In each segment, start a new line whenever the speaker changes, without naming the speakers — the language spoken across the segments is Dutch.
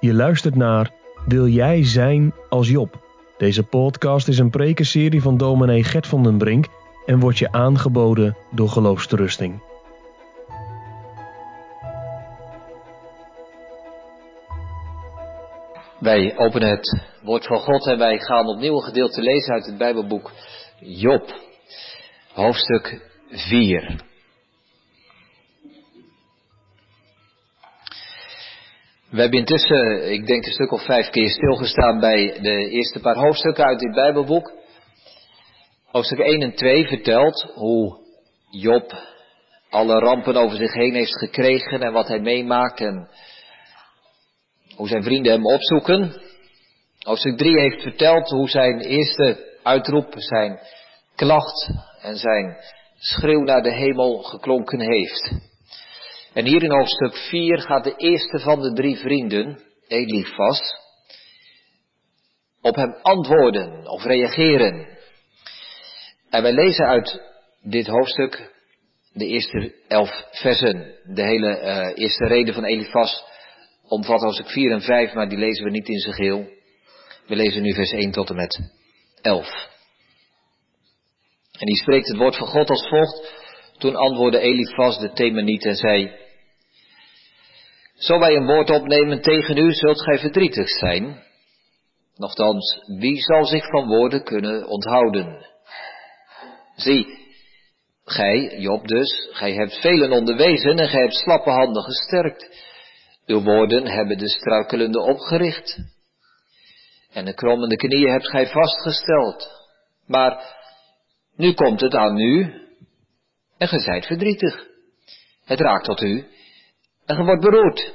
Je luistert naar Wil jij zijn als Job? Deze podcast is een prekenserie van dominee Gert van den Brink en wordt je aangeboden door Geloofsterusting.
Wij openen het woord van God en wij gaan opnieuw een gedeelte lezen uit het Bijbelboek Job, hoofdstuk 4. We hebben intussen, ik denk een stuk of vijf keer stilgestaan bij de eerste paar hoofdstukken uit dit Bijbelboek. Hoofdstuk 1 en 2 vertelt hoe Job alle rampen over zich heen heeft gekregen en wat hij meemaakt en hoe zijn vrienden hem opzoeken. Hoofdstuk 3 heeft verteld hoe zijn eerste uitroep, zijn klacht en zijn schreeuw naar de hemel geklonken heeft. En hier in hoofdstuk 4 gaat de eerste van de drie vrienden, Elifas, op hem antwoorden of reageren. En wij lezen uit dit hoofdstuk de eerste elf versen. De hele uh, eerste reden van Elifas omvat hoofdstuk 4 en 5, maar die lezen we niet in zijn geheel. We lezen nu vers 1 tot en met 11. En die spreekt het woord van God als volgt. Toen antwoordde Elifas de Themaniet en zei, Zo wij een woord opnemen tegen u, zult gij verdrietig zijn. Nochtans, wie zal zich van woorden kunnen onthouden? Zie, gij, Job dus, gij hebt velen onderwezen en gij hebt slappe handen gesterkt. Uw woorden hebben de struikelende opgericht. En de krommende knieën hebt gij vastgesteld. Maar nu komt het aan u en gij zijt verdrietig. Het raakt tot u en ge wordt beroerd.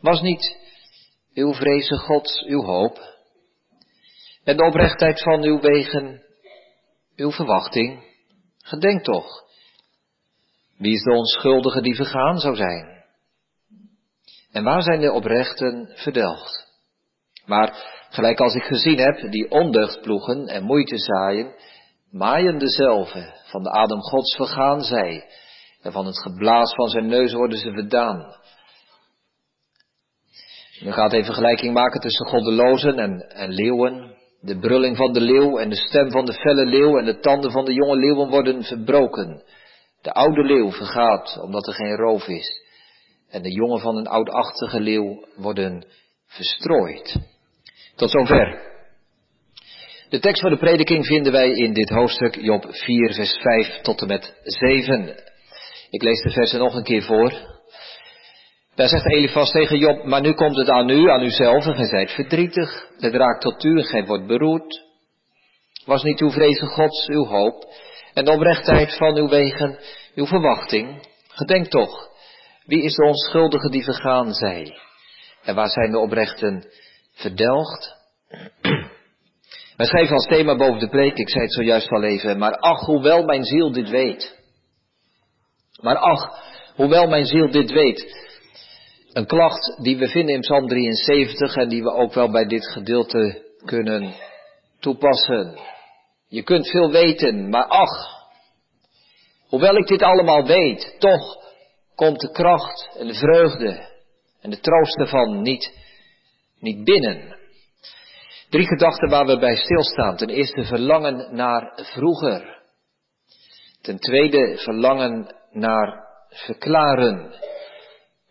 Was niet uw vrezen Gods uw hoop en de oprechtheid van uw wegen uw verwachting? Gedenk toch, wie is de onschuldige die vergaan zou zijn? En waar zijn de oprechten verdelgd? Maar gelijk als ik gezien heb, die ondeugd ploegen en moeite zaaien, maaien dezelfde, van de adem gods vergaan zij, en van het geblaas van zijn neus worden ze verdaan. Nu gaat even vergelijking maken tussen goddelozen en, en leeuwen. De brulling van de leeuw en de stem van de felle leeuw en de tanden van de jonge leeuwen worden verbroken. De oude leeuw vergaat, omdat er geen roof is en de jongen van een oudachtige leeuw worden verstrooid. Tot zover. De tekst voor de prediking vinden wij in dit hoofdstuk Job 4, vers 5 tot en met 7. Ik lees de versen nog een keer voor. Daar zegt Elifas tegen Job, maar nu komt het aan u, aan uzelf, en gij zijt verdrietig. Het raakt tot u gij wordt beroerd. Was niet uw vrezen Gods uw hoop, en de oprechtheid van uw wegen uw verwachting? Gedenk toch, wie is de onschuldige die vergaan zij? En waar zijn de oprechten verdelgd? Wij schrijven als thema boven de preek, ik zei het zojuist al even, maar ach, hoewel mijn ziel dit weet. Maar ach, hoewel mijn ziel dit weet. Een klacht die we vinden in Psalm 73 en die we ook wel bij dit gedeelte kunnen toepassen. Je kunt veel weten, maar ach, hoewel ik dit allemaal weet, toch komt de kracht en de vreugde en de troost ervan niet, niet binnen. Drie gedachten waar we bij stilstaan. Ten eerste verlangen naar vroeger. Ten tweede verlangen naar verklaren.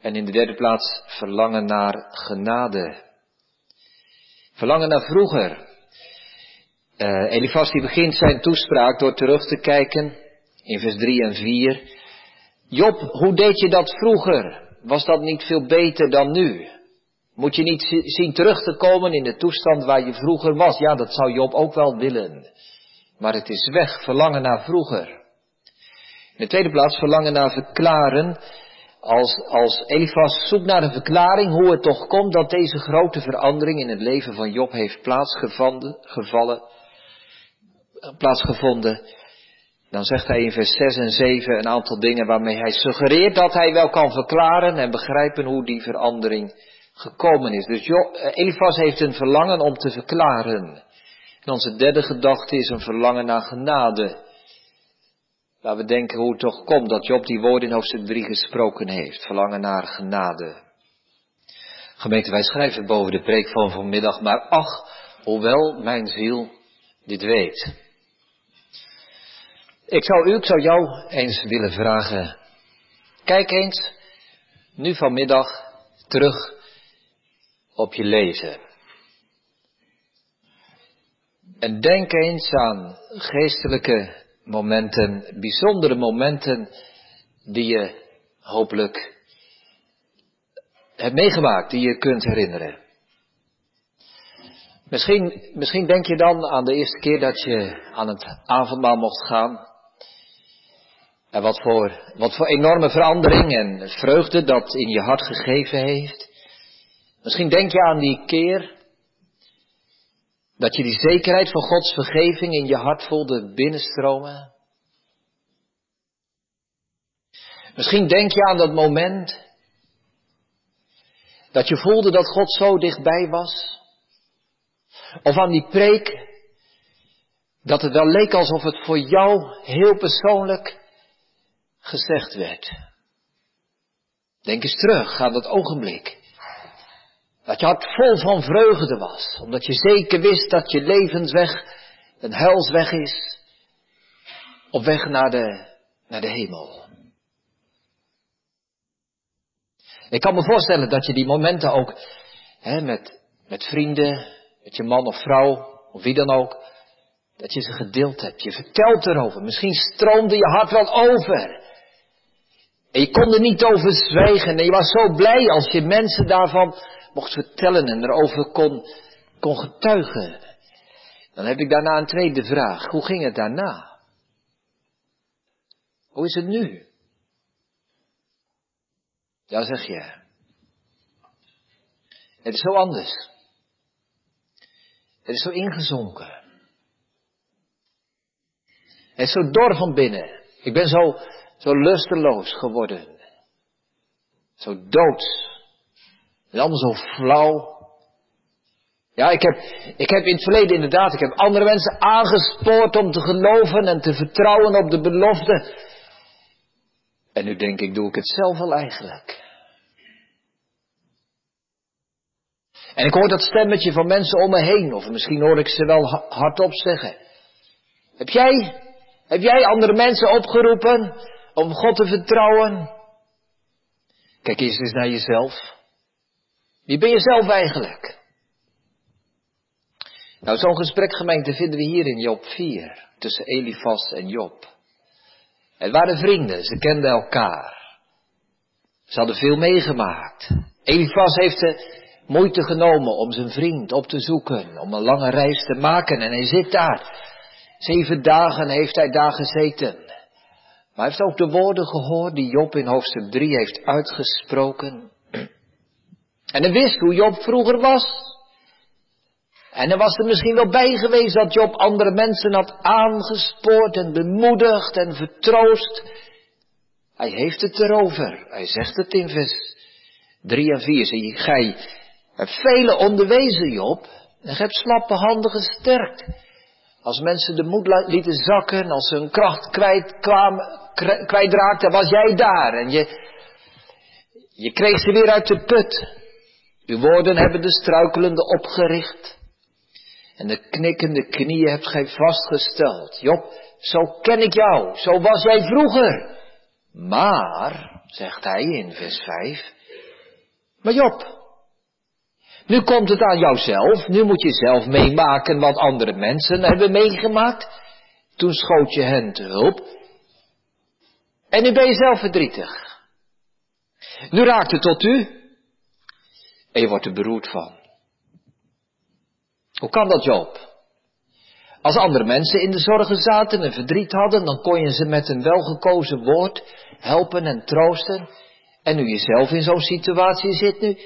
En in de derde plaats verlangen naar genade. Verlangen naar vroeger. Uh, Elifas die begint zijn toespraak door terug te kijken in vers 3 en 4 Job, hoe deed je dat vroeger? Was dat niet veel beter dan nu? Moet je niet zien terug te komen in de toestand waar je vroeger was? Ja, dat zou Job ook wel willen. Maar het is weg, verlangen naar vroeger. In de tweede plaats verlangen naar verklaren. Als, als Elifas zoekt naar een verklaring hoe het toch komt dat deze grote verandering in het leven van Job heeft plaatsgevonden, gevallen, plaatsgevonden dan zegt hij in vers 6 en 7 een aantal dingen waarmee hij suggereert dat hij wel kan verklaren en begrijpen hoe die verandering gekomen is. Dus eh, Elifas heeft een verlangen om te verklaren. En onze derde gedachte is een verlangen naar genade. Waar we denken hoe het toch komt dat Job die woorden in hoofdstuk 3 gesproken heeft. Verlangen naar genade. Gemeente, wij schrijven boven de preek van vanmiddag, maar ach, hoewel mijn ziel dit weet. Ik zou u, ik zou jou eens willen vragen. Kijk eens nu vanmiddag terug op je leven. En denk eens aan geestelijke momenten, bijzondere momenten die je hopelijk hebt meegemaakt, die je kunt herinneren. Misschien, misschien denk je dan aan de eerste keer dat je aan het avondmaal mocht gaan. En wat voor, wat voor enorme verandering en vreugde dat in je hart gegeven heeft. Misschien denk je aan die keer dat je die zekerheid van Gods vergeving in je hart voelde binnenstromen. Misschien denk je aan dat moment dat je voelde dat God zo dichtbij was. Of aan die preek dat het wel leek alsof het voor jou heel persoonlijk gezegd werd. Denk eens terug aan dat ogenblik. Dat je hart vol van vreugde was, omdat je zeker wist dat je levensweg een huilsweg is, op weg naar de, naar de hemel. Ik kan me voorstellen dat je die momenten ook hè, met, met vrienden, met je man of vrouw, of wie dan ook, dat je ze gedeeld hebt. Je vertelt erover. Misschien stroomde je hart wel over. En je kon er niet over zwijgen. En je was zo blij als je mensen daarvan mocht vertellen en erover kon, kon getuigen. Dan heb ik daarna een tweede vraag. Hoe ging het daarna? Hoe is het nu? Ja, zeg je. Het is zo anders. Het is zo ingezonken. Het is zo dor van binnen. Ik ben zo, zo lusteloos geworden. Zo doods. En allemaal zo flauw. Ja, ik heb, ik heb in het verleden inderdaad, ik heb andere mensen aangespoord om te geloven en te vertrouwen op de belofte. En nu denk ik, doe ik het zelf wel eigenlijk. En ik hoor dat stemmetje van mensen om me heen, of misschien hoor ik ze wel hardop zeggen. Heb jij, heb jij andere mensen opgeroepen om God te vertrouwen? Kijk eens eens naar jezelf. Wie ben je zelf eigenlijk? Nou, zo'n gesprek gemeente vinden we hier in Job 4, tussen Elifas en Job. Het waren vrienden, ze kenden elkaar. Ze hadden veel meegemaakt. Elifas heeft de moeite genomen om zijn vriend op te zoeken, om een lange reis te maken en hij zit daar. Zeven dagen heeft hij daar gezeten. Maar hij heeft ook de woorden gehoord die Job in hoofdstuk 3 heeft uitgesproken. En hij wist hoe Job vroeger was. En er was er misschien wel bij geweest dat Job andere mensen had aangespoord en bemoedigd en vertroost. Hij heeft het erover. Hij zegt het in vers 3 en 4. Zie gij hebt vele onderwezen, Job. En je hebt slappe handen gesterkt. Als mensen de moed lieten zakken, als ze hun kracht kwijt kwijtraakten, was jij daar. En je, je kreeg ze weer uit de put. Uw woorden hebben de struikelende opgericht. En de knikkende knieën hebt gij vastgesteld. Job, zo ken ik jou, zo was jij vroeger. Maar, zegt hij in vers 5, maar Job, nu komt het aan jouzelf, nu moet je zelf meemaken wat andere mensen hebben meegemaakt. Toen schoot je hen te hulp. En nu ben je zelf verdrietig. Nu raakt het tot u. En je wordt er beroerd van. Hoe kan dat, Job? Als andere mensen in de zorgen zaten en verdriet hadden, dan kon je ze met een welgekozen woord helpen en troosten. En nu je zelf in zo'n situatie zit, nu,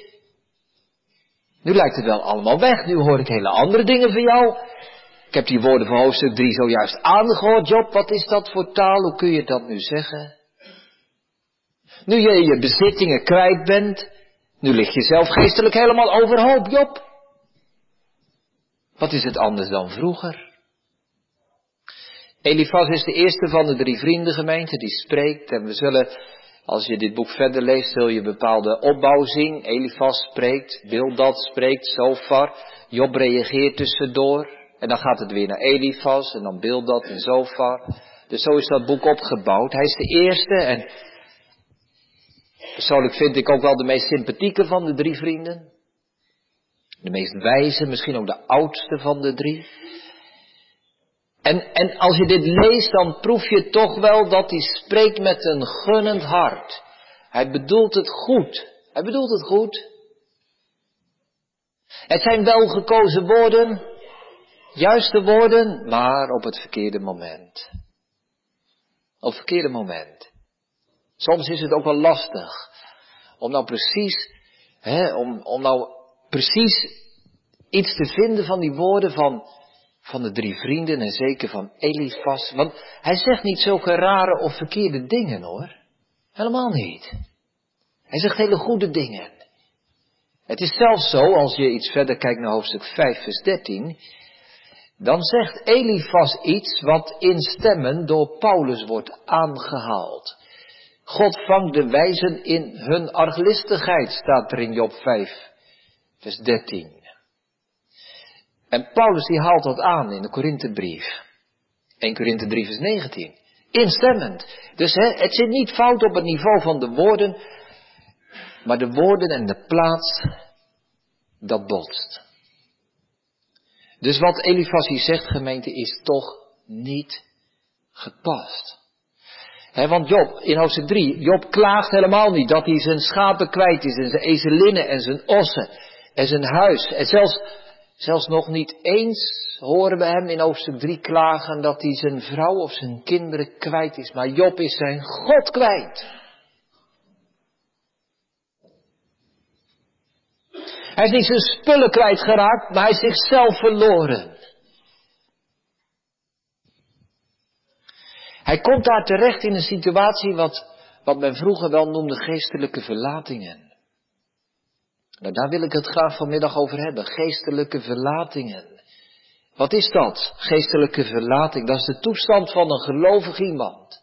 nu lijkt het wel allemaal weg. Nu hoor ik hele andere dingen van jou. Ik heb die woorden van hoofdstuk 3 zojuist aangehoord. Job, wat is dat voor taal? Hoe kun je dat nu zeggen? Nu je je bezittingen kwijt bent, nu ligt je zelf geestelijk helemaal overhoop, Job. Wat is het anders dan vroeger? Elifas is de eerste van de drie vriendengemeenten die spreekt en we zullen Als je dit boek verder leest, zul je bepaalde opbouw zien. Elifas spreekt, Bildad spreekt, Zofar. Job reageert tussendoor. En dan gaat het weer naar Elifas en dan Bildad en Zofar. Dus zo is dat boek opgebouwd. Hij is de eerste en persoonlijk vind ik ook wel de meest sympathieke van de drie vrienden. De meest wijze, misschien ook de oudste van de drie. En, en als je dit leest, dan proef je toch wel dat hij spreekt met een gunnend hart. Hij bedoelt het goed. Hij bedoelt het goed. Het zijn wel gekozen woorden, juiste woorden, maar op het verkeerde moment. Op het verkeerde moment. Soms is het ook wel lastig om nou precies, hè, om, om nou precies iets te vinden van die woorden van, van de drie vrienden en zeker van Elifas. Want hij zegt niet zulke rare of verkeerde dingen hoor. Helemaal niet. Hij zegt hele goede dingen. Het is zelfs zo, als je iets verder kijkt naar hoofdstuk 5, vers 13, dan zegt Elifas iets wat in stemmen door Paulus wordt aangehaald. God vangt de wijzen in hun arglistigheid, staat er in Job 5, vers 13. En Paulus die haalt dat aan in de Korinthebrief. 1 Korinthe 3 vers 19. Instemmend. Dus hè, het zit niet fout op het niveau van de woorden, maar de woorden en de plaats, dat botst. Dus wat Elifas hier zegt, gemeente, is toch niet gepast. Want Job, in hoofdstuk 3, Job klaagt helemaal niet dat hij zijn schapen kwijt is en zijn ezelinnen en zijn ossen en zijn huis. En zelfs Zelfs nog niet eens horen we hem in hoofdstuk 3 klagen dat hij zijn vrouw of zijn kinderen kwijt is. Maar Job is zijn God kwijt. Hij is niet zijn spullen kwijtgeraakt, maar hij is zichzelf verloren. Hij komt daar terecht in een situatie wat, wat men vroeger wel noemde geestelijke verlatingen. Nou, daar wil ik het graag vanmiddag over hebben. Geestelijke verlatingen. Wat is dat? Geestelijke verlating. Dat is de toestand van een gelovig iemand.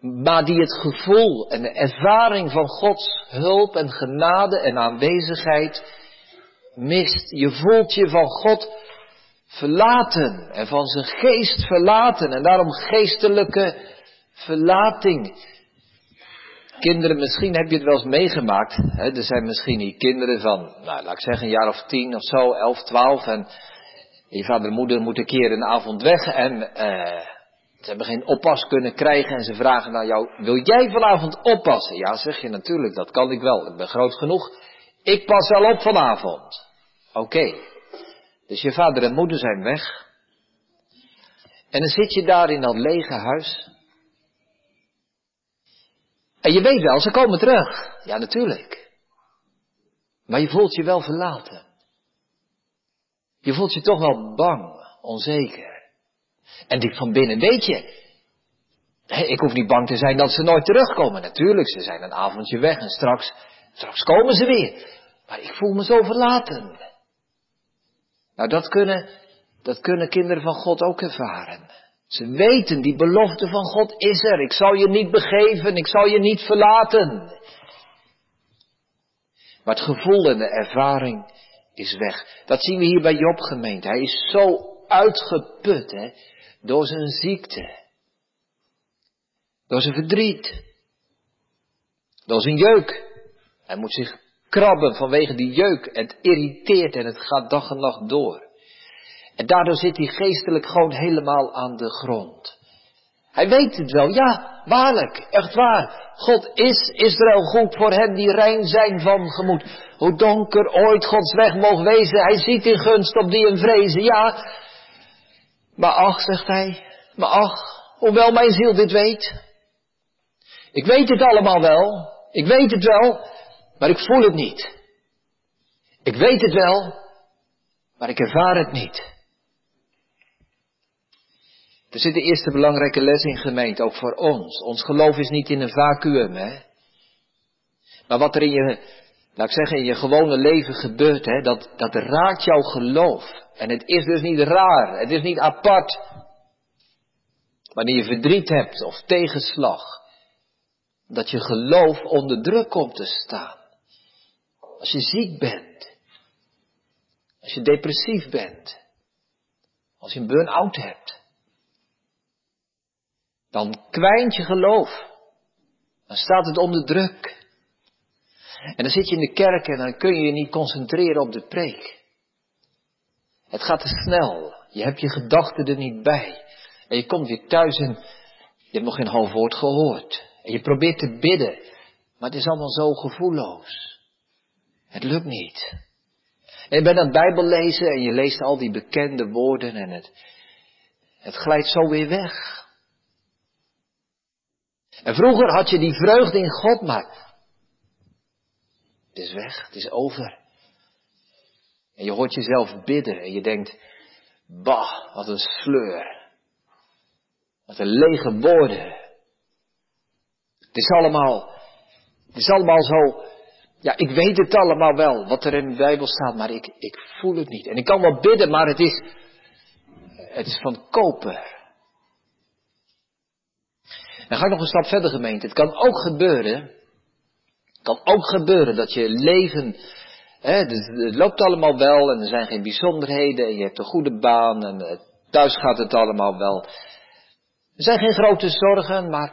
Maar die het gevoel en de ervaring van Gods hulp en genade en aanwezigheid mist. Je voelt je van God verlaten en van zijn geest verlaten en daarom geestelijke verlating. Kinderen, misschien heb je het wel eens meegemaakt. Hè? Er zijn misschien die kinderen van, nou, laat ik zeggen, een jaar of tien of zo, elf, twaalf. En je vader en moeder moeten een keer een avond weg en eh, ze hebben geen oppas kunnen krijgen. En ze vragen naar jou, wil jij vanavond oppassen? Ja, zeg je natuurlijk, dat kan ik wel. Ik ben groot genoeg. Ik pas wel op vanavond. Oké. Dus je vader en moeder zijn weg. En dan zit je daar in dat lege huis. En je weet wel, ze komen terug. Ja, natuurlijk. Maar je voelt je wel verlaten. Je voelt je toch wel bang, onzeker. En diep van binnen weet je, ik hoef niet bang te zijn dat ze nooit terugkomen. Natuurlijk, ze zijn een avondje weg en straks, straks komen ze weer. Maar ik voel me zo verlaten. Nou, dat kunnen, dat kunnen kinderen van God ook ervaren. Ze weten, die belofte van God is er. Ik zal je niet begeven, ik zal je niet verlaten. Maar het gevoel en de ervaring is weg. Dat zien we hier bij Job gemeente. Hij is zo uitgeput hè, door zijn ziekte. Door zijn verdriet. Door zijn jeuk. Hij moet zich krabben vanwege die jeuk. Het irriteert en het gaat dag en nacht door. En daardoor zit hij geestelijk gewoon helemaal aan de grond. Hij weet het wel, ja, waarlijk, echt waar. God is Israël goed voor hen die rein zijn van gemoed. Hoe donker ooit Gods weg mogen wezen, hij ziet in gunst op die en vrezen, ja. Maar ach, zegt hij, maar ach, hoewel mijn ziel dit weet. Ik weet het allemaal wel, ik weet het wel, maar ik voel het niet. Ik weet het wel, maar ik ervaar het niet. Er zit de eerste belangrijke les in gemeente, ook voor ons. Ons geloof is niet in een vacuüm, hè. Maar wat er in je, laat ik zeggen, in je gewone leven gebeurt, hè, dat, dat raakt jouw geloof. En het is dus niet raar, het is niet apart. Wanneer je verdriet hebt of tegenslag. dat je geloof onder druk komt te staan. Als je ziek bent. Als je depressief bent. Als je een burn-out hebt. Dan kwijnt je geloof. Dan staat het onder druk. En dan zit je in de kerk en dan kun je je niet concentreren op de preek. Het gaat te snel. Je hebt je gedachten er niet bij. En je komt weer thuis en je hebt nog geen half woord gehoord. En je probeert te bidden. Maar het is allemaal zo gevoelloos. Het lukt niet. En je bent aan het Bijbel lezen en je leest al die bekende woorden en het, het glijdt zo weer weg. En vroeger had je die vreugde in God, maar het is weg, het is over. En je hoort jezelf bidden en je denkt, bah, wat een sleur. Wat een lege woorden. Het is allemaal, het is allemaal zo, ja, ik weet het allemaal wel, wat er in de Bijbel staat, maar ik, ik voel het niet. En ik kan wel bidden, maar het is, het is van koper. Dan ga ik nog een stap verder gemeente. Het kan ook gebeuren, het kan ook gebeuren dat je leven, hè, het loopt allemaal wel en er zijn geen bijzonderheden en je hebt een goede baan en eh, thuis gaat het allemaal wel. Er zijn geen grote zorgen, maar,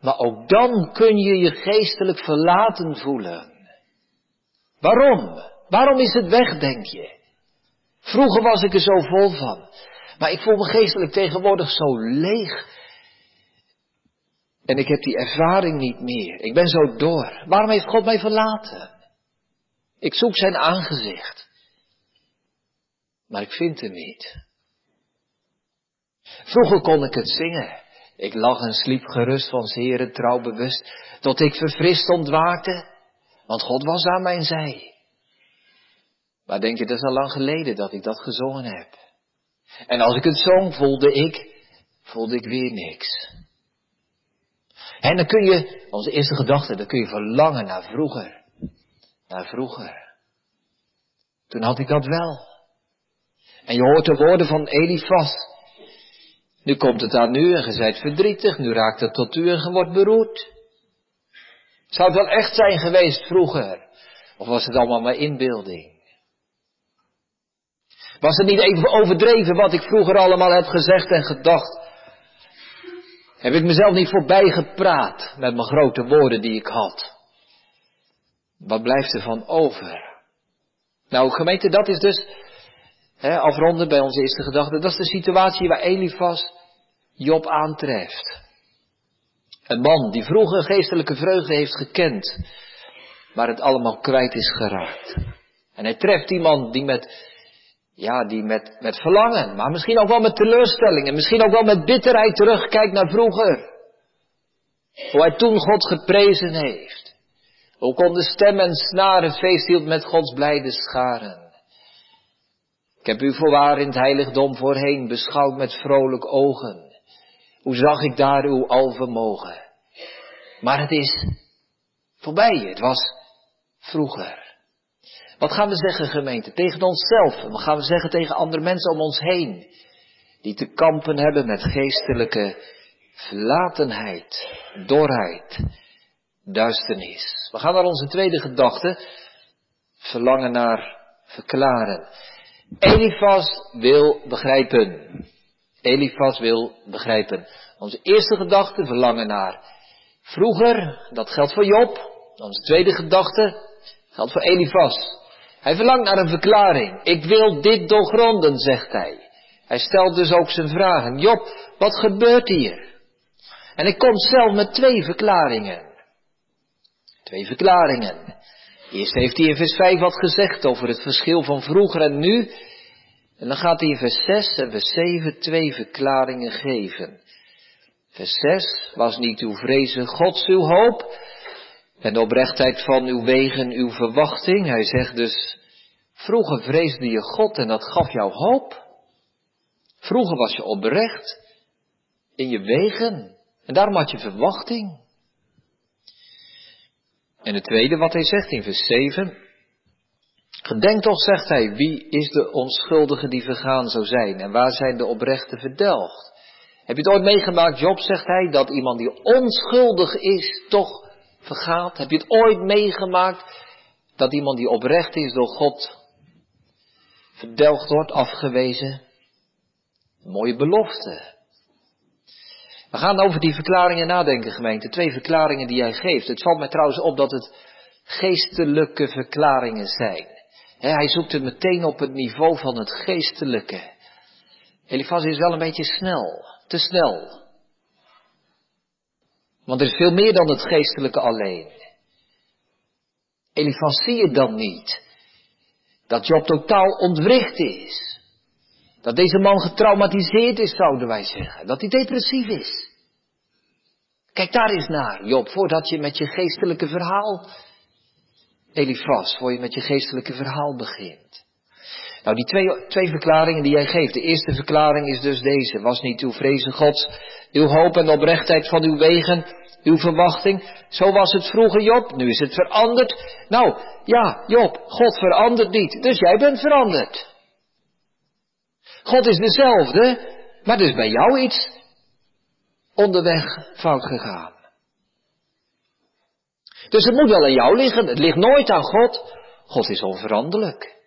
maar ook dan kun je je geestelijk verlaten voelen. Waarom? Waarom is het weg, denk je? Vroeger was ik er zo vol van. Maar ik voel me geestelijk tegenwoordig zo leeg. En ik heb die ervaring niet meer. Ik ben zo door. Waarom heeft God mij verlaten? Ik zoek zijn aangezicht. Maar ik vind hem niet. Vroeger kon ik het zingen. Ik lag en sliep gerust van zere trouw bewust, tot ik verfrist ontwaakte, want God was aan mijn zij. Maar denk je, dat is al lang geleden dat ik dat gezongen heb. En als ik het zong, voelde ik, voelde ik weer niks. En dan kun je, onze eerste gedachte, dan kun je verlangen naar vroeger. Naar vroeger. Toen had ik dat wel. En je hoort de woorden van Elifas. Nu komt het aan nu en je zijt verdrietig, nu raakt het tot u en je wordt beroerd. Zou het wel echt zijn geweest vroeger? Of was het allemaal maar inbeelding? Was het niet even overdreven wat ik vroeger allemaal heb gezegd en gedacht? Heb ik mezelf niet voorbij gepraat met mijn grote woorden die ik had? Wat blijft er van over? Nou, gemeente, dat is dus, hè, afronden bij onze eerste gedachte, dat is de situatie waar Elifas Job aantreft. Een man die vroeger geestelijke vreugde heeft gekend, maar het allemaal kwijt is geraakt. En hij treft iemand die met, ja, die met, met verlangen, maar misschien ook wel met teleurstelling en misschien ook wel met bitterheid terugkijkt naar vroeger. Hoe hij toen God geprezen heeft. Hoe kon de stem en snaren feest hield met Gods blijde scharen. Ik heb u voorwaar in het heiligdom voorheen beschouwd met vrolijk ogen. Hoe zag ik daar uw alvermogen? Maar het is voorbij. Het was vroeger. Wat gaan we zeggen, gemeente? Tegen onszelf. En wat gaan we zeggen tegen andere mensen om ons heen? Die te kampen hebben met geestelijke verlatenheid, dorheid, duisternis. We gaan naar onze tweede gedachte. Verlangen naar verklaren. Elifas wil begrijpen. Elifas wil begrijpen. Onze eerste gedachte, verlangen naar vroeger, dat geldt voor Job. Onze tweede gedachte, geldt voor Elifas. Hij verlangt naar een verklaring. Ik wil dit doorgronden, zegt hij. Hij stelt dus ook zijn vragen. Job, wat gebeurt hier? En hij komt zelf met twee verklaringen. Twee verklaringen. Eerst heeft hij in vers 5 wat gezegd over het verschil van vroeger en nu. En dan gaat hij in vers 6 en vers 7 twee verklaringen geven. Vers 6 was niet uw vrezen Gods uw hoop en de oprechtheid van uw wegen uw verwachting. Hij zegt dus, vroeger vreesde je God en dat gaf jou hoop. Vroeger was je oprecht in je wegen en daarom had je verwachting. En het tweede wat hij zegt in vers 7, Gedenk toch, zegt hij, wie is de onschuldige die vergaan zou zijn en waar zijn de oprechten verdelgd? Heb je het ooit meegemaakt, Job, zegt hij, dat iemand die onschuldig is, toch vergaat? Heb je het ooit meegemaakt dat iemand die oprecht is door God verdelgd wordt, afgewezen? Mooie belofte. We gaan over die verklaringen nadenken, gemeente. Twee verklaringen die hij geeft. Het valt mij trouwens op dat het geestelijke verklaringen zijn. hij zoekt het meteen op het niveau van het geestelijke. Elifas is wel een beetje snel, te snel. Want er is veel meer dan het geestelijke alleen. Elifas zie je dan niet dat Job totaal ontwricht is. Dat deze man getraumatiseerd is, zouden wij zeggen. Dat hij depressief is. Kijk daar eens naar, Job, voordat je met je geestelijke verhaal, Elifas, voor je met je geestelijke verhaal begint. Nou, die twee, twee verklaringen die jij geeft. De eerste verklaring is dus deze. Was niet uw vrezen Gods, uw hoop en oprechtheid van uw wegen, uw verwachting. Zo was het vroeger, Job. Nu is het veranderd. Nou, ja, Job, God verandert niet. Dus jij bent veranderd. God is dezelfde, maar er is bij jou iets onderweg fout gegaan. Dus het moet wel aan jou liggen, het ligt nooit aan God. God is onveranderlijk.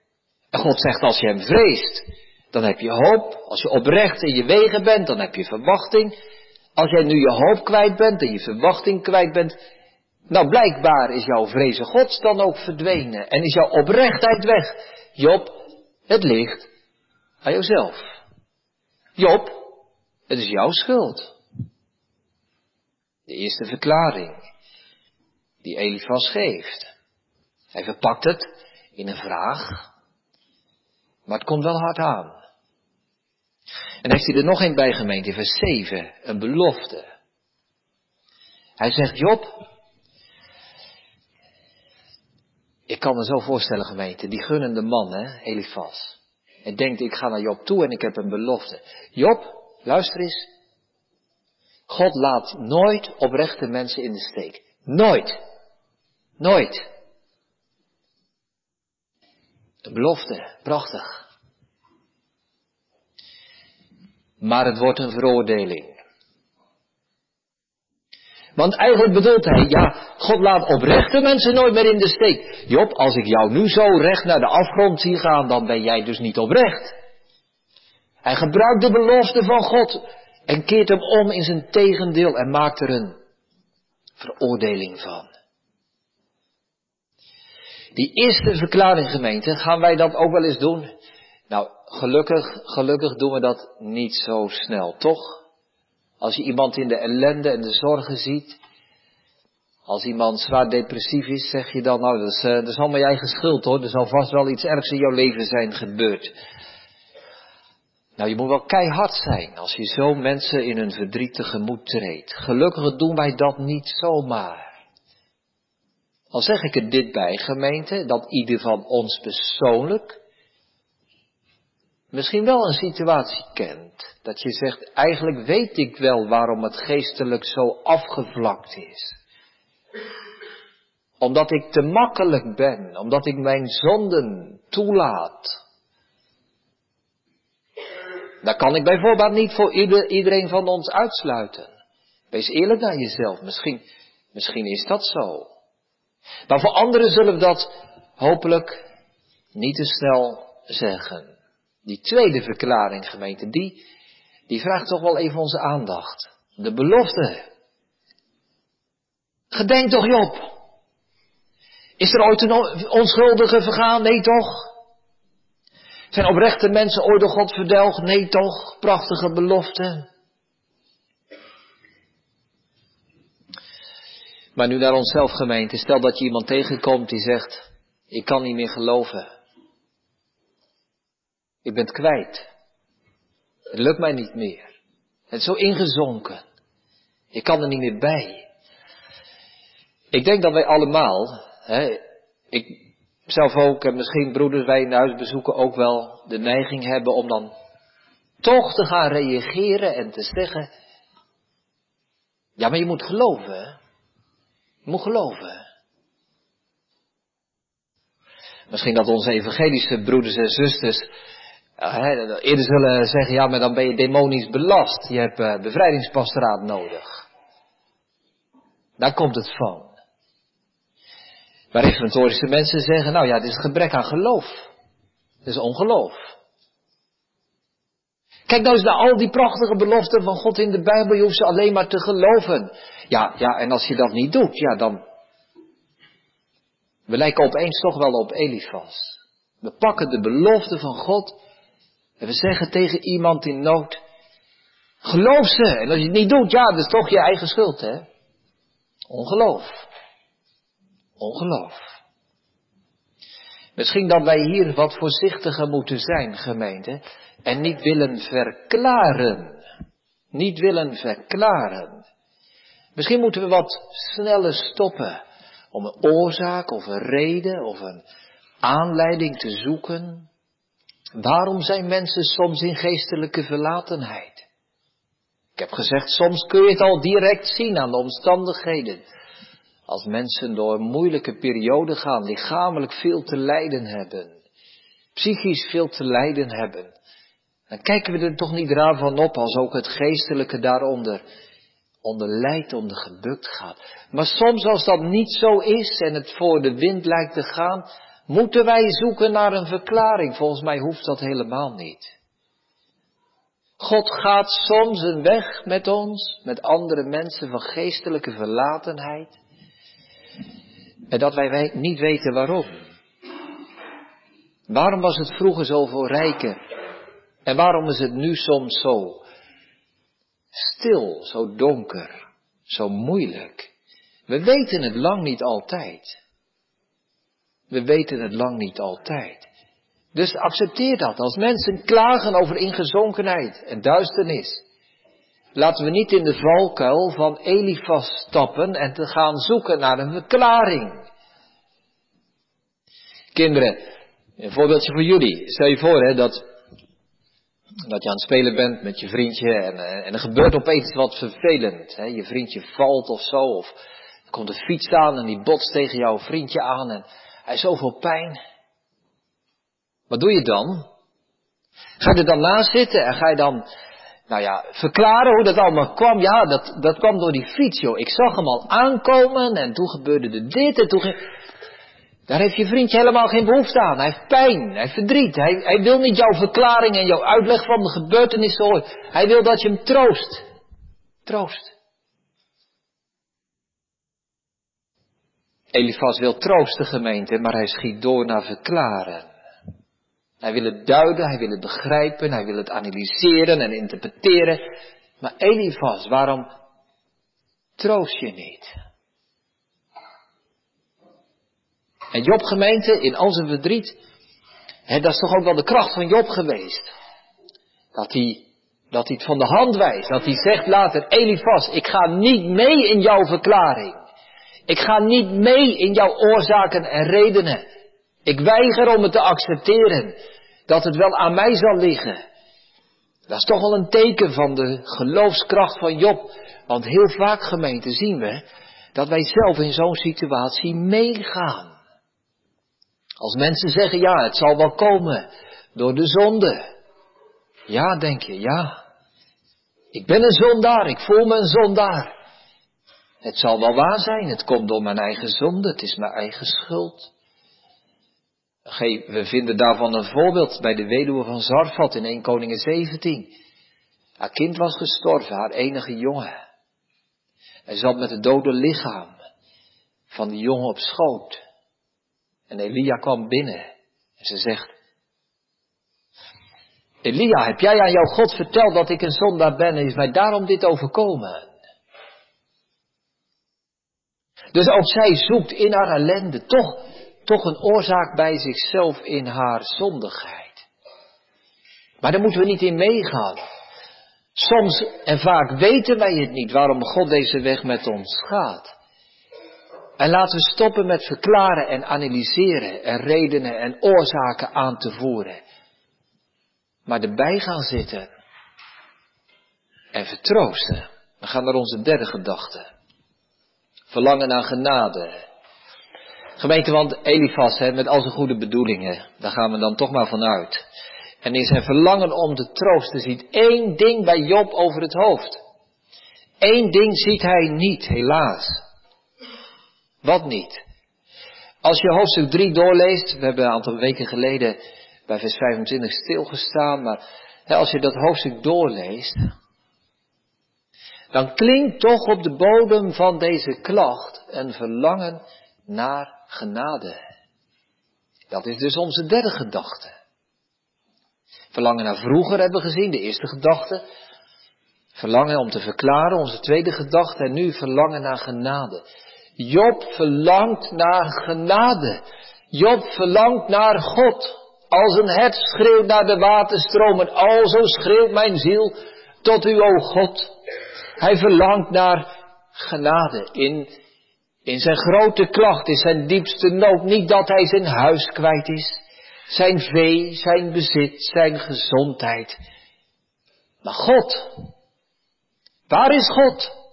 God zegt als je hem vreest, dan heb je hoop. Als je oprecht in je wegen bent, dan heb je verwachting. Als jij nu je hoop kwijt bent en je verwachting kwijt bent, nou blijkbaar is jouw vrezen Gods dan ook verdwenen en is jouw oprechtheid weg. Job, het ligt aan jouzelf. Job, het is jouw schuld. De eerste verklaring die Elifas geeft. Hij verpakt het in een vraag, maar het komt wel hard aan. En heeft hij er nog een bij gemeend in vers 7, een belofte. Hij zegt, Job, ik kan me zo voorstellen gemeente, die gunnende man, hè, Elifas. En denkt, ik ga naar Job toe en ik heb een belofte. Job, luister eens. God laat nooit oprechte mensen in de steek. Nooit. Nooit. Een belofte, prachtig. Maar het wordt een veroordeling. Want eigenlijk bedoelt hij, ja, God laat oprechte mensen nooit meer in de steek. Job, als ik jou nu zo recht naar de afgrond zie gaan, dan ben jij dus niet oprecht. Hij gebruikt de belofte van God en keert hem om in zijn tegendeel en maakt er een veroordeling van. Die eerste verklaring gemeente, gaan wij dat ook wel eens doen? Nou, gelukkig, gelukkig doen we dat niet zo snel, toch? Als je iemand in de ellende en de zorgen ziet, als iemand zwaar depressief is, zeg je dan, nou, dat is, uh, dat is allemaal je eigen schuld hoor, er zal vast wel iets ergs in jouw leven zijn gebeurd. Nou, je moet wel keihard zijn als je zo mensen in hun verdriet tegemoet treedt. Gelukkig doen wij dat niet zomaar. Al zeg ik er dit bij, gemeente, dat ieder van ons persoonlijk misschien wel een situatie kent. Dat je zegt, eigenlijk weet ik wel waarom het geestelijk zo afgevlakt is. Omdat ik te makkelijk ben, omdat ik mijn zonden toelaat. Daar kan ik bijvoorbeeld niet voor iedereen van ons uitsluiten. Wees eerlijk naar jezelf, misschien, misschien is dat zo. Maar voor anderen zullen we dat hopelijk niet te snel zeggen. Die tweede verklaring, gemeente, die, die vraagt toch wel even onze aandacht. De belofte. Gedenk toch Job. Is er ooit een onschuldige vergaan? Nee toch? Zijn oprechte mensen ooit door God verdelgd? Nee toch? Prachtige belofte. Maar nu naar onszelf gemeente. Stel dat je iemand tegenkomt die zegt, ik kan niet meer geloven. Ik ben het kwijt. Het lukt mij niet meer. Het is zo ingezonken. Ik kan er niet meer bij. Ik denk dat wij allemaal, hè, ik zelf ook en misschien broeders wij in huis bezoeken ook wel de neiging hebben om dan toch te gaan reageren en te zeggen, ja maar je moet geloven. Moet geloven. Misschien dat onze evangelische broeders en zusters eerder zullen zeggen, ja, maar dan ben je demonisch belast. Je hebt uh, bevrijdingspastoraat nodig. Daar komt het van. Maar reformatorische mensen zeggen, nou ja, het is gebrek aan geloof. Het is ongeloof. Kijk nou eens naar al die prachtige beloften van God in de Bijbel. Je hoeft ze alleen maar te geloven. Ja, ja, en als je dat niet doet, ja, dan. We lijken opeens toch wel op Elifas. We pakken de belofte van God en we zeggen tegen iemand in nood: Geloof ze. En als je het niet doet, ja, dat is toch je eigen schuld, hè? Ongeloof. Ongeloof. Misschien dat wij hier wat voorzichtiger moeten zijn, gemeente, en niet willen verklaren. Niet willen verklaren. Misschien moeten we wat sneller stoppen om een oorzaak of een reden of een aanleiding te zoeken. Waarom zijn mensen soms in geestelijke verlatenheid? Ik heb gezegd, soms kun je het al direct zien aan de omstandigheden. Als mensen door een moeilijke periode gaan, lichamelijk veel te lijden hebben, psychisch veel te lijden hebben, dan kijken we er toch niet raar van op als ook het geestelijke daaronder onder lijdt, onder gebukt gaat. Maar soms als dat niet zo is en het voor de wind lijkt te gaan, moeten wij zoeken naar een verklaring. Volgens mij hoeft dat helemaal niet. God gaat soms een weg met ons, met andere mensen van geestelijke verlatenheid. En dat wij niet weten waarom. Waarom was het vroeger zo voor rijken? En waarom is het nu soms zo stil, zo donker, zo moeilijk? We weten het lang niet altijd. We weten het lang niet altijd. Dus accepteer dat. Als mensen klagen over ingezonkenheid en duisternis, laten we niet in de valkuil van Elifas stappen en te gaan zoeken naar een verklaring. Kinderen, een voorbeeldje voor jullie. Stel je voor hè, dat, dat je aan het spelen bent met je vriendje en, en er gebeurt opeens wat vervelend. Hè. Je vriendje valt of zo, of er komt een fiets aan en die botst tegen jouw vriendje aan en hij is zoveel pijn. Wat doe je dan? Ga je er dan naast zitten en ga je dan, nou ja, verklaren hoe dat allemaal kwam? Ja, dat, dat kwam door die fiets, joh. Ik zag hem al aankomen en toen gebeurde er dit en toen ging... Daar heeft je vriendje helemaal geen behoefte aan. Hij heeft pijn, hij heeft verdriet. Hij, hij wil niet jouw verklaring en jouw uitleg van de gebeurtenissen horen. Hij wil dat je hem troost. Troost. Elifas wil troosten gemeente, maar hij schiet door naar verklaren. Hij wil het duiden, hij wil het begrijpen, hij wil het analyseren en interpreteren. Maar Elifas, waarom troost je niet? En Job gemeente, in al zijn verdriet, hè, dat is toch ook wel de kracht van Job geweest. Dat hij, dat hij het van de hand wijst. Dat hij zegt later, Elifas, ik ga niet mee in jouw verklaring. Ik ga niet mee in jouw oorzaken en redenen. Ik weiger om het te accepteren dat het wel aan mij zal liggen. Dat is toch wel een teken van de geloofskracht van Job. Want heel vaak gemeente zien we dat wij zelf in zo'n situatie meegaan. Als mensen zeggen, ja, het zal wel komen door de zonde. Ja, denk je, ja. Ik ben een zondaar, ik voel me een zondaar. Het zal wel waar zijn, het komt door mijn eigen zonde, het is mijn eigen schuld. We vinden daarvan een voorbeeld bij de weduwe van Zarfat in 1 Koningen 17. Haar kind was gestorven, haar enige jongen. Hij zat met het dode lichaam van die jongen op schoot. En Elia kwam binnen en ze zegt, Elia, heb jij aan jouw God verteld dat ik een zondaar ben en is mij daarom dit overkomen? Dus ook zij zoekt in haar ellende toch, toch een oorzaak bij zichzelf in haar zondigheid. Maar daar moeten we niet in meegaan. Soms en vaak weten wij het niet waarom God deze weg met ons gaat. En laten we stoppen met verklaren en analyseren en redenen en oorzaken aan te voeren. Maar erbij gaan zitten en vertroosten. We gaan naar onze derde gedachte. Verlangen naar genade. Gemeente, want Elifas, met al zijn goede bedoelingen, daar gaan we dan toch maar vanuit. En in zijn verlangen om te troosten ziet één ding bij Job over het hoofd. Eén ding ziet hij niet, helaas. Wat niet? Als je hoofdstuk 3 doorleest, we hebben een aantal weken geleden bij vers 25 stilgestaan, maar als je dat hoofdstuk doorleest, dan klinkt toch op de bodem van deze klacht een verlangen naar genade. Dat is dus onze derde gedachte. Verlangen naar vroeger hebben we gezien, de eerste gedachte. Verlangen om te verklaren, onze tweede gedachte. En nu verlangen naar genade. Job verlangt naar genade. Job verlangt naar God. Als een hert schreeuwt naar de waterstromen, alzo schreeuwt mijn ziel tot u, o God. Hij verlangt naar genade in, in zijn grote klacht, in zijn diepste nood. Niet dat hij zijn huis kwijt is, zijn vee, zijn bezit, zijn gezondheid. Maar God, waar is God?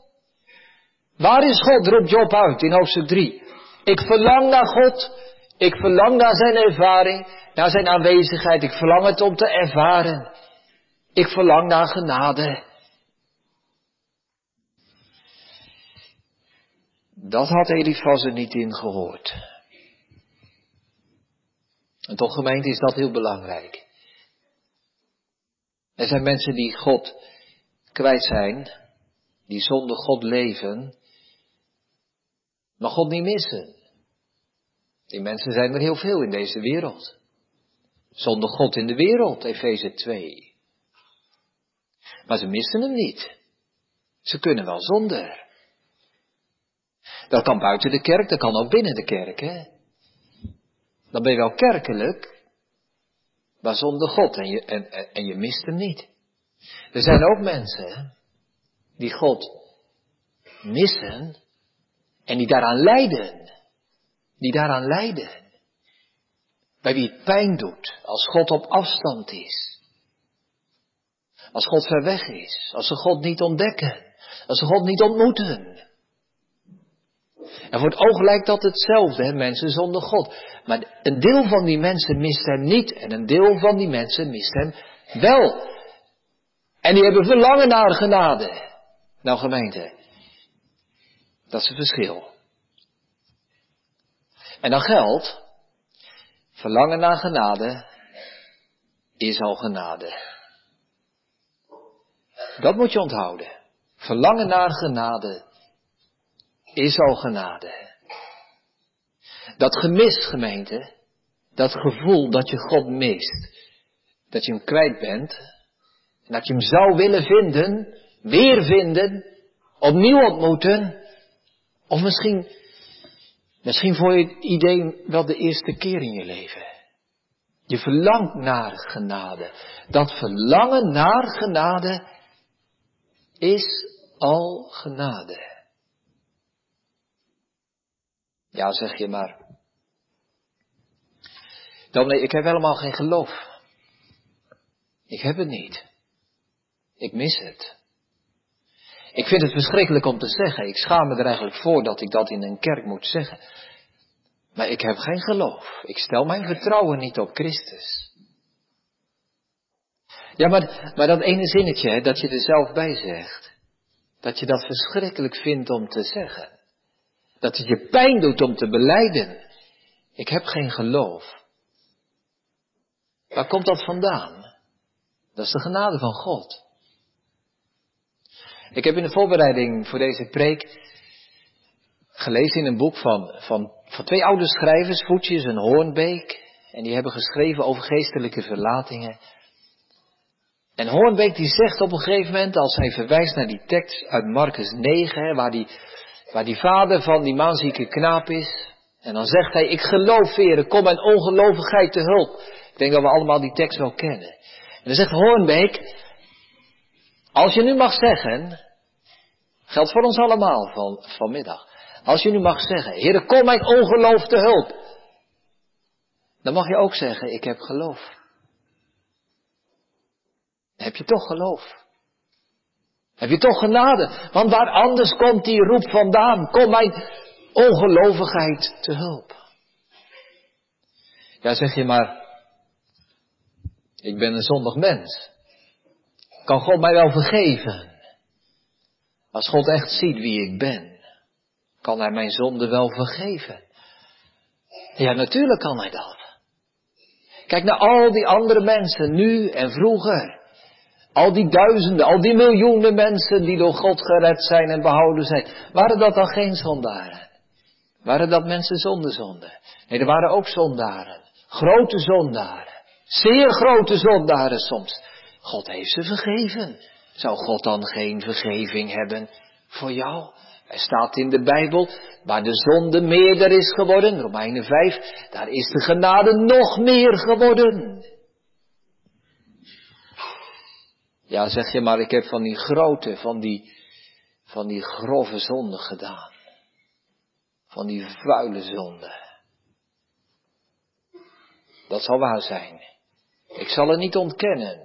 Waar is God, roept Job uit in hoofdstuk 3. Ik verlang naar God, ik verlang naar zijn ervaring, naar zijn aanwezigheid, ik verlang het om te ervaren. Ik verlang naar genade. Dat had Elifaz er niet in gehoord. En toch gemeente is dat heel belangrijk. Er zijn mensen die God kwijt zijn, die zonder God leven, maar God niet missen. Die mensen zijn er heel veel in deze wereld. Zonder God in de wereld, Efeze 2. Maar ze missen hem niet. Ze kunnen wel zonder. Dat kan buiten de kerk, dat kan ook binnen de kerk, hè. Dan ben je wel kerkelijk, maar zonder God en je, en, en, je mist hem niet. Er zijn ook mensen die God missen en die daaraan lijden. Die daaraan lijden. Bij wie het pijn doet als God op afstand is. Als God ver weg is. Als ze God niet ontdekken. Als ze God niet ontmoeten. En voor het oog lijkt dat hetzelfde, hè, mensen zonder God. Maar een deel van die mensen mist hem niet en een deel van die mensen mist hem wel. En die hebben verlangen naar genade. Nou gemeente, dat is het verschil. En dan geldt, verlangen naar genade is al genade. Dat moet je onthouden. Verlangen naar genade is al genade. Dat gemis, gemeente, dat gevoel dat je God mist, dat je hem kwijt bent, en dat je hem zou willen vinden, weer vinden, opnieuw ontmoeten, of misschien, misschien voor je idee wel de eerste keer in je leven. Je verlangt naar genade. Dat verlangen naar genade is al genade. Ja, zeg je maar. nee, ik heb helemaal geen geloof. Ik heb het niet. Ik mis het. Ik vind het verschrikkelijk om te zeggen. Ik schaam me er eigenlijk voor dat ik dat in een kerk moet zeggen. Maar ik heb geen geloof. Ik stel mijn vertrouwen niet op Christus. Ja, maar, maar dat ene zinnetje dat je er zelf bij zegt, dat je dat verschrikkelijk vindt om te zeggen. Dat het je pijn doet om te beleiden. Ik heb geen geloof. Waar komt dat vandaan? Dat is de genade van God. Ik heb in de voorbereiding voor deze preek gelezen in een boek van, van, van twee oude schrijvers, Voetjes en Hoornbeek. En die hebben geschreven over geestelijke verlatingen. En Hoornbeek die zegt op een gegeven moment, als hij verwijst naar die tekst uit Marcus 9, waar die waar die vader van die maanzieke knaap is. En dan zegt hij, ik geloof, veren, kom mijn ongelovigheid te hulp. Ik denk dat we allemaal die tekst wel kennen. En dan zegt Hoornbeek, als je nu mag zeggen, geldt voor ons allemaal van, vanmiddag. Als je nu mag zeggen, Heer, kom mijn ongeloof te hulp. Dan mag je ook zeggen, ik heb geloof. heb je toch geloof. Heb je toch genade? Want waar anders komt die roep vandaan? Kom mijn ongelovigheid te hulp. Ja, zeg je maar. Ik ben een zondig mens. Kan God mij wel vergeven? Als God echt ziet wie ik ben, kan Hij mijn zonde wel vergeven? Ja, natuurlijk kan Hij dat. Kijk naar al die andere mensen, nu en vroeger. Al die duizenden, al die miljoenen mensen die door God gered zijn en behouden zijn. Waren dat dan geen zondaren? Waren dat mensen zonder zonde? Nee, er waren ook zondaren. Grote zondaren. Zeer grote zondaren soms. God heeft ze vergeven. Zou God dan geen vergeving hebben voor jou? Er staat in de Bijbel, waar de zonde meerder is geworden, Romeinen 5, daar is de genade nog meer geworden. Ja, zeg je maar, ik heb van die grote, van die, van die grove zonde gedaan. Van die vuile zonde. Dat zal waar zijn. Ik zal het niet ontkennen.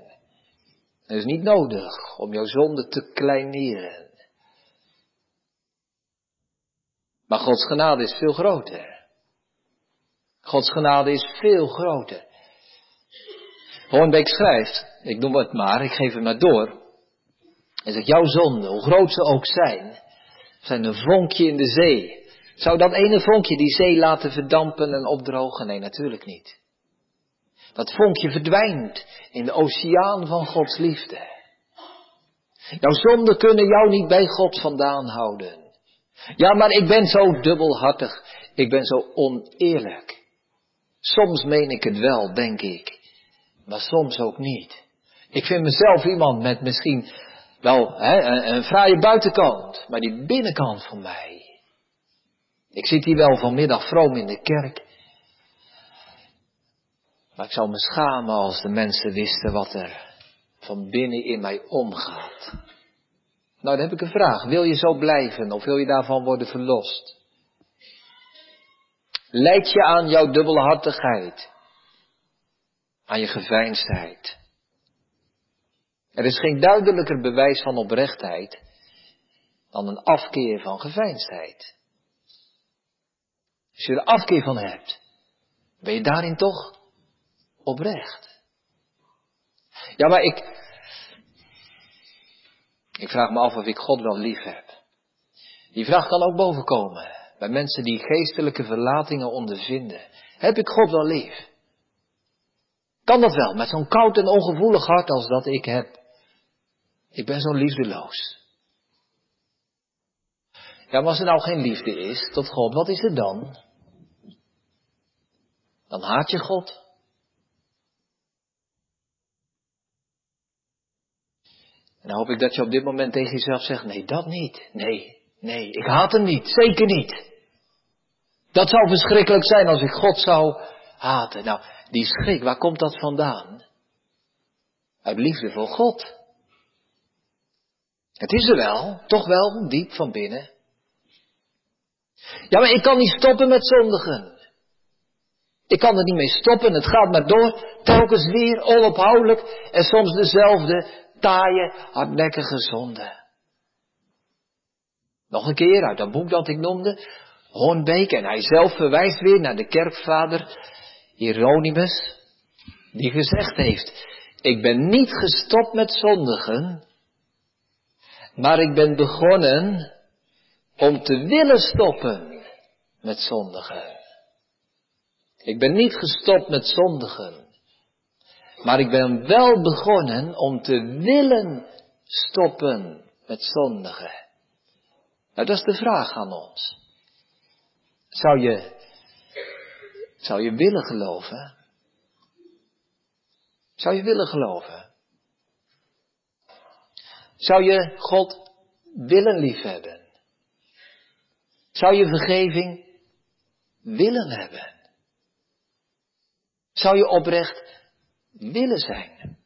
Het is niet nodig om jouw zonde te kleineren. Maar Gods genade is veel groter. Gods genade is veel groter. Hoornbeek schrijft, ik noem het maar, ik geef het maar door. En zegt, jouw zonde, hoe groot ze ook zijn, zijn een vonkje in de zee. Zou dat ene vonkje die zee laten verdampen en opdrogen? Nee, natuurlijk niet. Dat vonkje verdwijnt in de oceaan van Gods liefde. Jouw zonden kunnen jou niet bij God vandaan houden. Ja, maar ik ben zo dubbelhartig. Ik ben zo oneerlijk. Soms meen ik het wel, denk ik. Maar soms ook niet. Ik vind mezelf iemand met misschien wel hè, een, een fraaie buitenkant. Maar die binnenkant van mij. Ik zit hier wel vanmiddag vroom in de kerk. Maar ik zou me schamen als de mensen wisten wat er van binnen in mij omgaat. Nou, dan heb ik een vraag. Wil je zo blijven of wil je daarvan worden verlost? Leid je aan jouw dubbelhartigheid? Aan je geveinsdheid? Er is geen duidelijker bewijs van oprechtheid dan een afkeer van geveinsdheid. Als je er afkeer van hebt, ben je daarin toch oprecht. Ja, maar ik, ik vraag me af of ik God wel lief heb. Die vraag kan ook bovenkomen bij mensen die geestelijke verlatingen ondervinden. Heb ik God wel lief? Kan dat wel, met zo'n koud en ongevoelig hart als dat ik heb? Ik ben zo liefdeloos. Ja, maar als er nou geen liefde is tot God, wat is er dan? Dan haat je God. En dan hoop ik dat je op dit moment tegen jezelf zegt, nee, dat niet. Nee, nee, ik haat hem niet. Zeker niet. Dat zou verschrikkelijk zijn als ik God zou haten. Nou, die schrik, waar komt dat vandaan? Uit liefde voor God. Het is er wel, toch wel, diep van binnen. Ja, maar ik kan niet stoppen met zondigen. Ik kan er niet mee stoppen, het gaat maar door, telkens weer, onophoudelijk, en soms dezelfde taaie, hardnekkige zonde. Nog een keer uit dat boek dat ik noemde, Hoornbeek, en hij zelf verwijst weer naar de kerkvader Hieronymus, die gezegd heeft, ik ben niet gestopt met zondigen, maar ik ben begonnen om te willen stoppen met zondigen. Ik ben niet gestopt met zondigen, maar ik ben wel begonnen om te willen stoppen met zondigen. Nou, dat is de vraag aan ons. Zou je, zou je willen geloven? Zou je willen geloven? Zou je God willen liefhebben? Zou je vergeving willen hebben? Zou je oprecht willen zijn?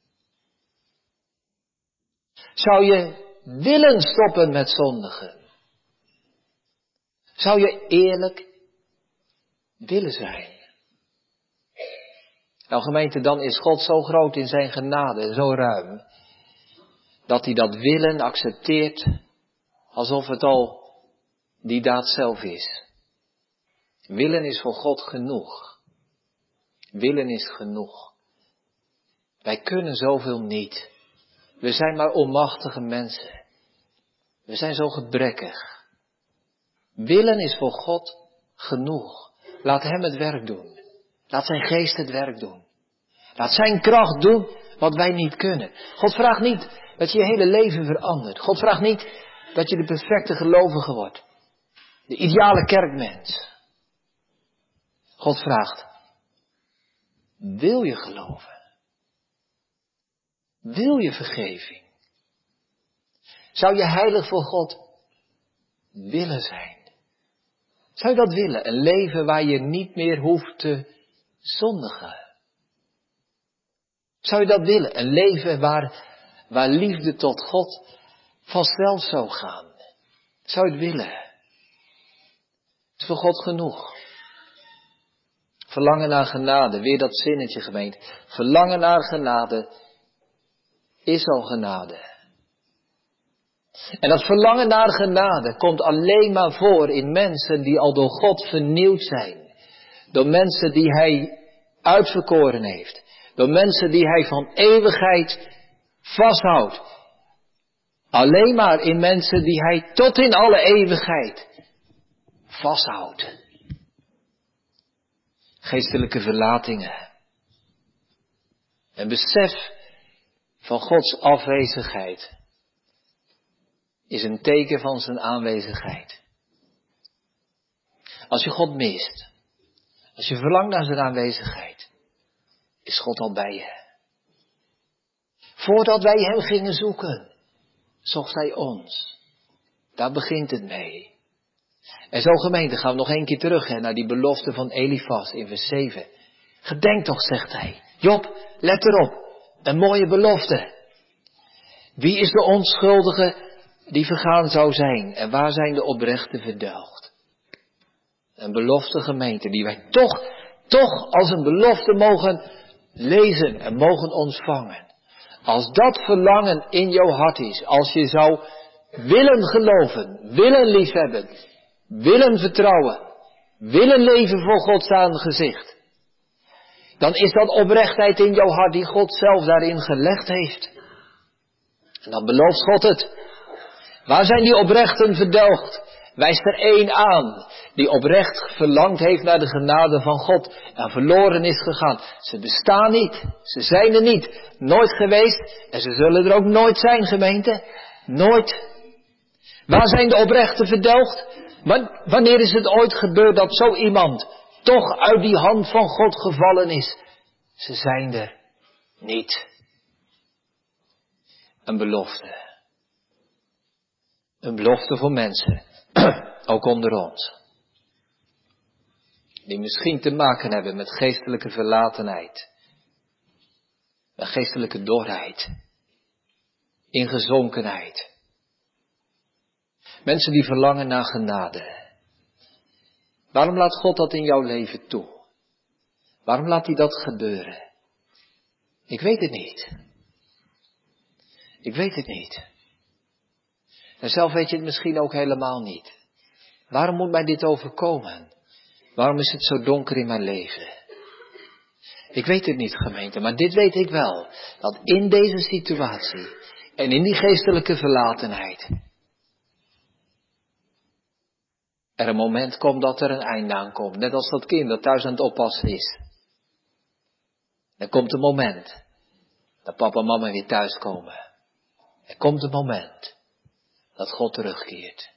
Zou je willen stoppen met zondigen? Zou je eerlijk willen zijn? Nou gemeente, dan is God zo groot in zijn genade en zo ruim, dat hij dat willen accepteert alsof het al die daad zelf is. Willen is voor God genoeg. Willen is genoeg. Wij kunnen zoveel niet. We zijn maar onmachtige mensen. We zijn zo gebrekkig. Willen is voor God genoeg. Laat Hem het werk doen. Laat Zijn geest het werk doen. Laat Zijn kracht doen wat wij niet kunnen. God vraagt niet dat je je hele leven verandert. God vraagt niet dat je de perfecte gelovige wordt. De ideale kerkmens. God vraagt, wil je geloven? Wil je vergeving? Zou je heilig voor God willen zijn? Zou je dat willen? Een leven waar je niet meer hoeft te zondigen? Zou je dat willen? Een leven waar, waar liefde tot God vanzelf zou gaan? Zou je het willen? Is voor God genoeg. Verlangen naar genade, weer dat zinnetje gemeend. Verlangen naar genade is al genade. En dat verlangen naar genade komt alleen maar voor in mensen die al door God vernieuwd zijn. Door mensen die Hij uitverkoren heeft. Door mensen die Hij van eeuwigheid vasthoudt. Alleen maar in mensen die Hij tot in alle eeuwigheid vasthoudt. Geestelijke verlatingen. Een besef van Gods afwezigheid is een teken van zijn aanwezigheid. Als je God mist, als je verlangt naar zijn aanwezigheid, is God al bij je. Voordat wij hem gingen zoeken, zocht hij ons. Daar begint het mee. En zo gemeente gaan we nog een keer terug hè, naar die belofte van Elifas in vers 7. Gedenk toch, zegt hij. Job, let erop. Een mooie belofte. Wie is de onschuldige die vergaan zou zijn. En waar zijn de oprechten verdelgd? Een belofte gemeente die wij toch, toch als een belofte mogen lezen en mogen ontvangen. Als dat verlangen in jouw hart is, als je zou willen geloven, willen liefhebben, willen vertrouwen, willen leven voor Gods aangezicht, dan is dat oprechtheid in jouw hart die God zelf daarin gelegd heeft. En dan belooft God het. Waar zijn die oprechten verdelgd? Wijst er één aan die oprecht verlangd heeft naar de genade van God en verloren is gegaan. Ze bestaan niet. Ze zijn er niet. Nooit geweest en ze zullen er ook nooit zijn, gemeente. Nooit. Waar zijn de oprechten verdelgd? Wanneer is het ooit gebeurd dat zo iemand toch uit die hand van God gevallen is? Ze zijn er niet. Een belofte. Een belofte voor mensen, ook onder ons. Die misschien te maken hebben met geestelijke verlatenheid. Met geestelijke dorheid. Ingezonkenheid. Mensen die verlangen naar genade. Waarom laat God dat in jouw leven toe? Waarom laat hij dat gebeuren? Ik weet het niet. Ik weet het niet. En zelf weet je het misschien ook helemaal niet. Waarom moet mij dit overkomen? Waarom is het zo donker in mijn leven? Ik weet het niet, gemeente, maar dit weet ik wel. Dat in deze situatie en in die geestelijke verlatenheid er een moment komt dat er een einde aankomt. Net als dat kind dat thuis aan het oppassen is. Er komt een moment dat papa en mama weer thuiskomen. Er komt een moment dat God terugkeert.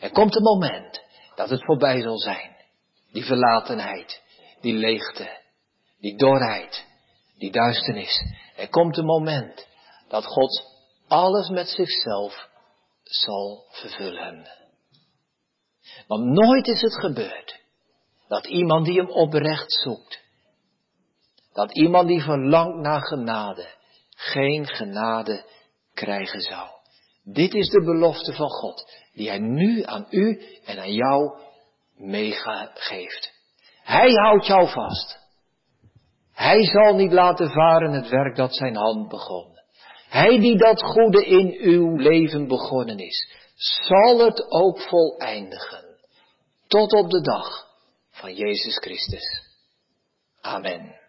Er komt een moment dat het voorbij zal zijn. Die verlatenheid, die leegte, die dorheid, die duisternis. Er komt een moment dat God alles met zichzelf zal vervullen. Want nooit is het gebeurd dat iemand die hem oprecht zoekt, dat iemand die verlangt naar genade, geen genade krijgen zou. Dit is de belofte van God, die Hij nu aan u en aan jou meegeeft. Hij houdt jou vast. Hij zal niet laten varen het werk dat zijn hand begon. Hij die dat goede in uw leven begonnen is, zal het ook voleindigen. Tot op de dag van Jezus Christus. Amen.